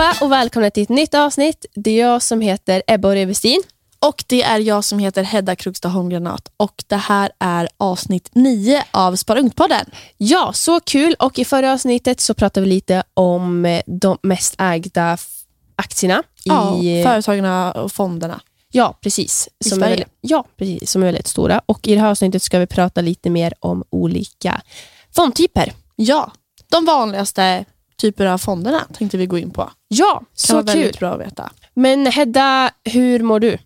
allihopa och välkomna till ett nytt avsnitt. Det är jag som heter Ebba Revestin. Och det är jag som heter Hedda Krugstad Holmgranat och det här är avsnitt 9 av Sparungt-podden. Ja, så kul. Och I förra avsnittet så pratade vi lite om eh, de mest ägda aktierna. Ja, i, företagen och fonderna. ja, precis. I Som är, Sverige. väldigt- ja, precis. Som är väldigt stora. Och I det här avsnittet ska vi prata lite mer om olika fondtyper. Ja, de vanligaste typer av fonderna tänkte vi gå in på. Ja, Kan så vara kul. väldigt bra att veta. Men Hedda, hur mår du?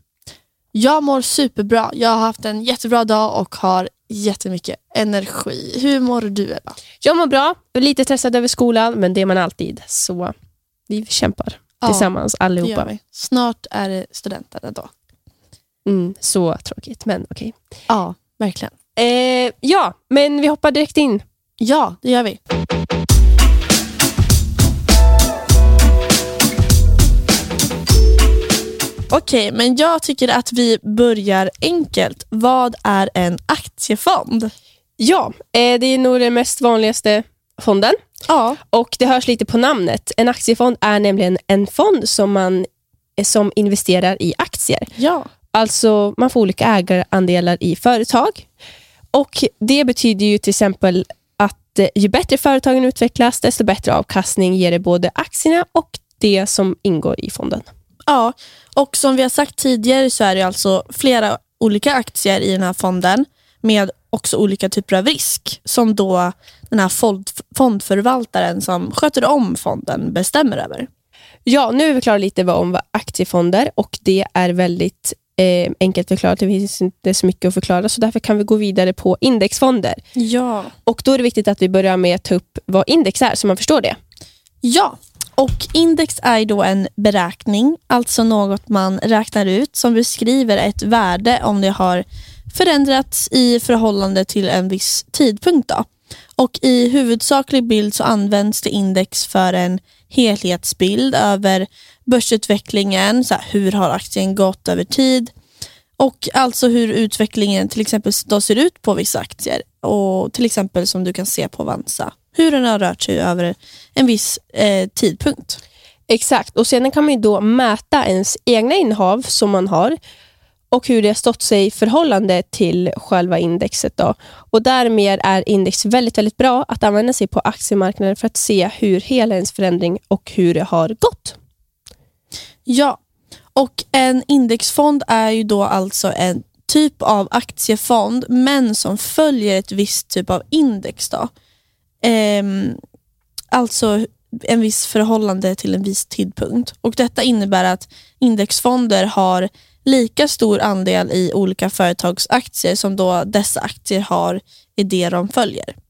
Jag mår superbra. Jag har haft en jättebra dag och har jättemycket energi. Hur mår du Ebba? Jag mår bra. Lite stressad över skolan, men det är man alltid. Så vi kämpar Ja, tillsammans Det allihopa. Snart är det studenten då. Mm, så tråkigt, men okej. Ja, verkligen. Eh, ja, men vi hoppar direkt in. Ja, det gör vi. Okej, men jag tycker att vi börjar enkelt. Vad är en aktiefond? Ja, eh, det är nog den mest vanligaste fonden. Ja, Och Det hörs lite på namnet. En aktiefond är nämligen en fond som, man, eh, som investerar i aktier. ja. Alltså man får olika ägarandelar i företag. Och Det betyder ju till exempel att eh, ju bättre företagen utvecklas, desto bättre avkastning ger det både aktierna och det som ingår i fonden. Ja. Och som vi har sagt tidigare så är det alltså flera olika aktier i den här fonden med också olika typer av risk som då den här fond, fondförvaltaren som sköter om fonden bestämmer över. Ja, nu är vi klara lite vad om vad aktiefonder och det är väldigt eh, enkelt förklarat. Det finns inte så mycket att förklara så därför kan vi gå vidare på indexfonder. Ja. Och Då är det viktigt att vi börjar med att ta upp vad index är så man förstår det. Ja, och index är då en beräkning, alltså något man räknar ut som beskriver ett värde om det har förändrats i förhållande till en viss tidpunkt. Då. Och I huvudsaklig bild så används det index för en helhetsbild över börsutvecklingen, så här, hur har aktien gått över tid och alltså hur utvecklingen till exempel då ser ut på vissa aktier. Och Till exempel som du kan se på Avanza, hur den har rört sig över en viss eh, tidpunkt. Exakt, och sedan kan man ju då mäta ens egna innehav som man har och hur det har stått sig i förhållande till själva indexet. Då. Och Därmed är index väldigt, väldigt bra att använda sig på aktiemarknaden för att se hur hela ens förändring och hur det har gått. Ja, och en indexfond är ju då alltså en typ av aktiefond men som följer ett visst typ av index. Då. Ehm, alltså en viss förhållande till en viss tidpunkt. Och Detta innebär att indexfonder har lika stor andel i olika företags aktier som då dessa aktier har i det de följer.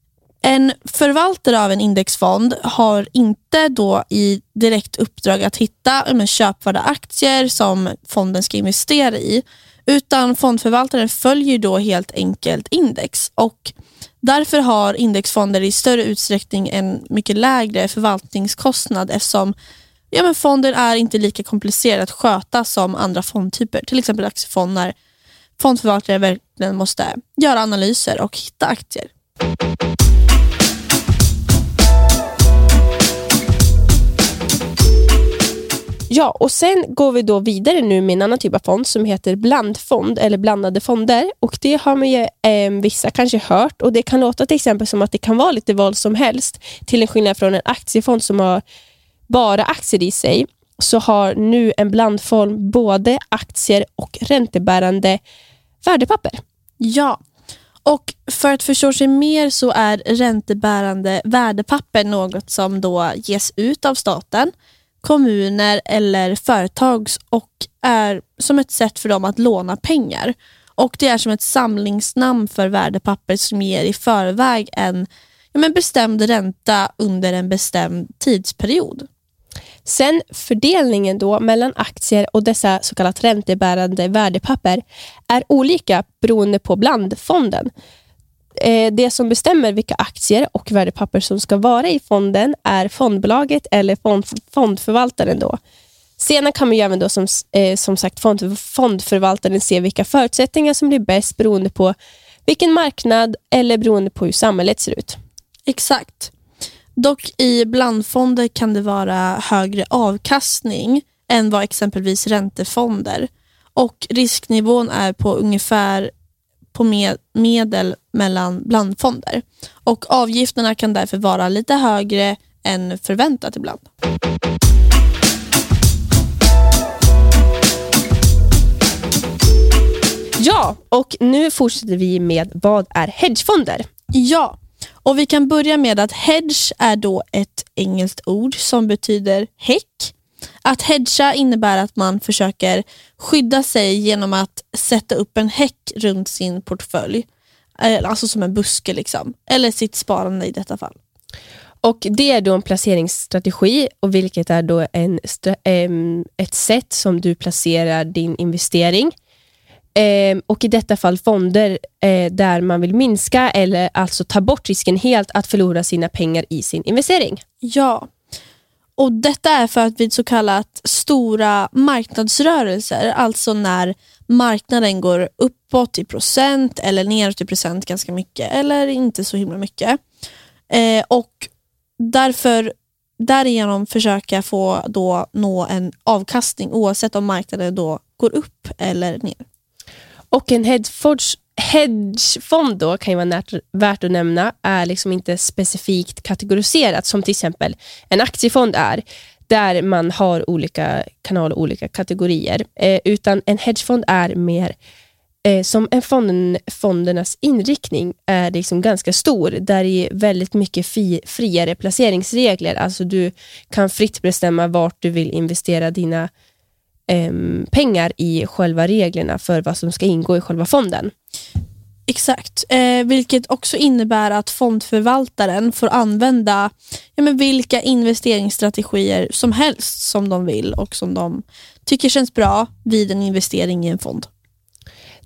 En förvaltare av en indexfond har inte då i direkt uppdrag att hitta men, köpvärda aktier som fonden ska investera i, utan fondförvaltaren följer då helt enkelt index. Och Därför har indexfonder i större utsträckning en mycket lägre förvaltningskostnad eftersom ja, men fonden är inte lika komplicerad att sköta som andra fondtyper, till exempel aktiefonder. Fondförvaltare verkligen måste göra analyser och hitta aktier. Ja, och sen går vi då vidare nu med en annan typ av fond som heter blandfond eller blandade fonder. Och Det har man ju, eh, vissa kanske hört och det kan låta till exempel som att det kan vara lite vad som helst till en skillnad från en aktiefond som har bara aktier i sig så har nu en blandfond både aktier och räntebärande värdepapper. Ja, och för att förstå sig mer så är räntebärande värdepapper något som då ges ut av staten, kommuner eller företag och är som ett sätt för dem att låna pengar. Och Det är som ett samlingsnamn för värdepapper som ger i förväg en ja, men bestämd ränta under en bestämd tidsperiod. Sen fördelningen då mellan aktier och dessa så kallat räntebärande värdepapper är olika beroende på blandfonden. Eh, det som bestämmer vilka aktier och värdepapper som ska vara i fonden är fondbolaget eller fond, fondförvaltaren. Då. Sedan kan man ju även då som, eh, som sagt fond, fondförvaltaren se vilka förutsättningar som blir bäst beroende på vilken marknad eller beroende på hur samhället ser ut. Exakt. Dock i blandfonder kan det vara högre avkastning än vad exempelvis räntefonder. Och risknivån är på ungefär på med, medel mellan blandfonder. Och avgifterna kan därför vara lite högre än förväntat ibland. Ja, och nu fortsätter vi med vad är hedgefonder? Ja, och vi kan börja med att hedge är då ett engelskt ord som betyder häck. Att hedga innebär att man försöker skydda sig genom att sätta upp en häck runt sin portfölj. Eh, alltså som en buske, liksom. eller sitt sparande i detta fall. Och Det är då en placeringsstrategi, och vilket är då en, ett sätt som du placerar din investering. Och i detta fall fonder eh, där man vill minska eller alltså ta bort risken helt att förlora sina pengar i sin investering. Ja, och Detta är för att vid så kallat stora marknadsrörelser, alltså när marknaden går uppåt i procent eller neråt i procent ganska mycket eller inte så himla mycket. Eh, och därför därigenom försöka få då nå en avkastning oavsett om marknaden då går upp eller ner. Och en hedgefond då kan ju vara värt att nämna, är liksom inte specifikt kategoriserat som till exempel en aktiefond är, där man har olika kanaler och olika kategorier. Eh, utan en hedgefond är mer eh, som en fond, fondernas inriktning är liksom ganska stor. Där det är väldigt mycket fi, friare placeringsregler. Alltså du kan fritt bestämma vart du vill investera dina eh, pengar i själva reglerna för vad som ska ingå i själva fonden. Exakt, eh, vilket också innebär att fondförvaltaren får använda ja, men vilka investeringsstrategier som helst som de vill och som de tycker känns bra vid en investering i en fond.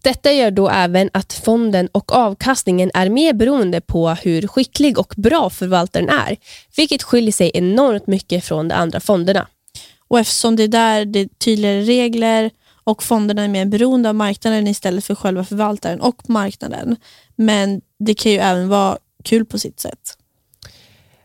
Detta gör då även att fonden och avkastningen är mer beroende på hur skicklig och bra förvaltaren är, vilket skiljer sig enormt mycket från de andra fonderna. Och eftersom det är där det är tydligare regler och fonderna är mer beroende av marknaden istället för själva förvaltaren och marknaden. Men det kan ju även vara kul på sitt sätt.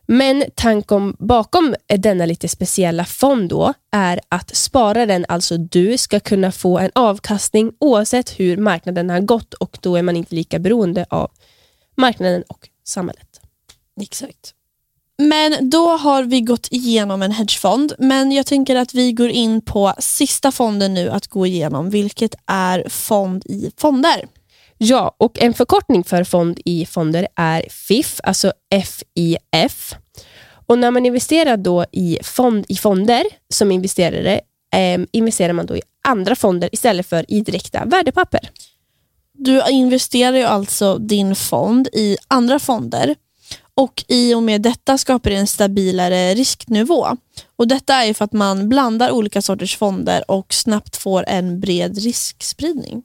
Men tanken bakom denna lite speciella fond då är att spararen, alltså du, ska kunna få en avkastning oavsett hur marknaden har gått och då är man inte lika beroende av marknaden och samhället. Exakt. Men då har vi gått igenom en hedgefond, men jag tänker att vi går in på sista fonden nu att gå igenom, vilket är fond i fonder. Ja, och en förkortning för fond i fonder är FIF, alltså FIF. Och när man investerar då i, fond, i fonder som investerare, eh, investerar man då i andra fonder istället för i direkta värdepapper. Du investerar ju alltså din fond i andra fonder och i och med detta skapar det en stabilare risknivå. Och Detta är för att man blandar olika sorters fonder och snabbt får en bred riskspridning.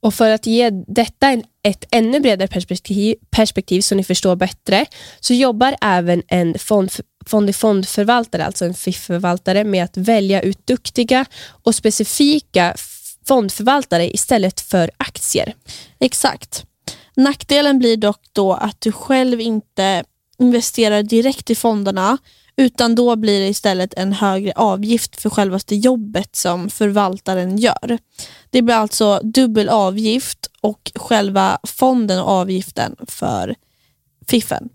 Och För att ge detta ett ännu bredare perspektiv, perspektiv så ni förstår bättre, så jobbar även en fond, fond fondförvaltare, alltså en FIF-förvaltare, med att välja ut duktiga och specifika fondförvaltare istället för aktier. Exakt. Nackdelen blir dock då att du själv inte investerar direkt i fonderna utan då blir det istället en högre avgift för självaste jobbet som förvaltaren gör. Det blir alltså dubbel avgift och själva fonden och avgiften för fiffen.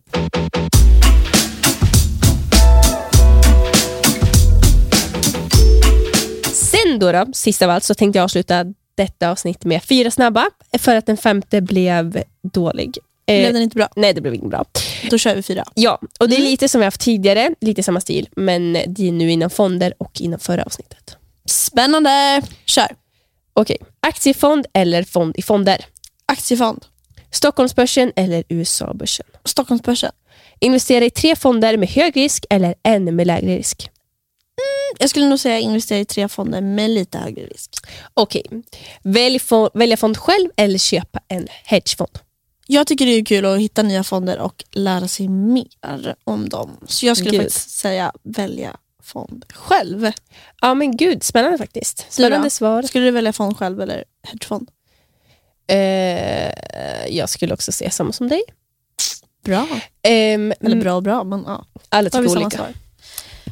Sen då, då, sist av allt, så tänkte jag avsluta detta avsnitt med fyra snabba, för att den femte blev dålig. Blev eh, den inte bra? Nej, det blev inte bra. Då kör vi fyra. Ja, och det är mm. lite som vi haft tidigare, lite samma stil, men det är nu inom fonder och inom förra avsnittet. Spännande! Kör! Okej, aktiefond eller fond i fonder? Aktiefond. Stockholmsbörsen eller USA-börsen? Stockholmsbörsen. Investera i tre fonder med hög risk eller en med lägre risk? Jag skulle nog säga investera i tre fonder med lite högre risk. Okej. Välj välja fond själv eller köpa en hedgefond? Jag tycker det är kul att hitta nya fonder och lära sig mer om dem. Så jag skulle gud. faktiskt säga välja fond själv. Ja men gud, spännande faktiskt. Spännande svar. Skulle du välja fond själv eller hedgefond? Uh, jag skulle också säga samma som dig. Bra. Ehm, Eller bra och bra, men ja. Alla Då har tycker vi samma olika. svar.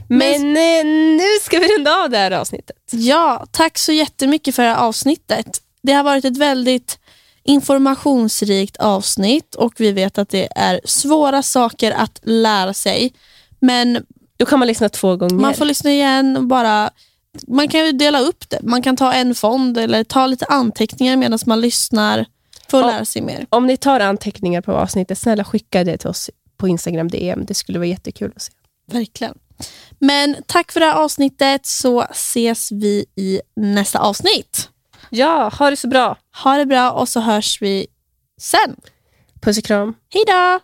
Men eh, nu ska vi runda av det här avsnittet. Ja, tack så jättemycket för det här avsnittet. Det har varit ett väldigt informationsrikt avsnitt och vi vet att det är svåra saker att lära sig. Men Då kan man lyssna två gånger. man får lyssna igen och bara man kan ju dela upp det. Man kan ta en fond eller ta lite anteckningar medan man lyssnar för att Ja. lära sig mer. Om ni tar anteckningar på avsnittet, snälla skicka det till oss på Instagram DM. Det skulle vara jättekul att se. Verkligen. Men tack för det här avsnittet så ses vi i nästa avsnitt. Ja, ha det så bra. Ha det bra och så hörs vi sen. Puss och kram. Hej då!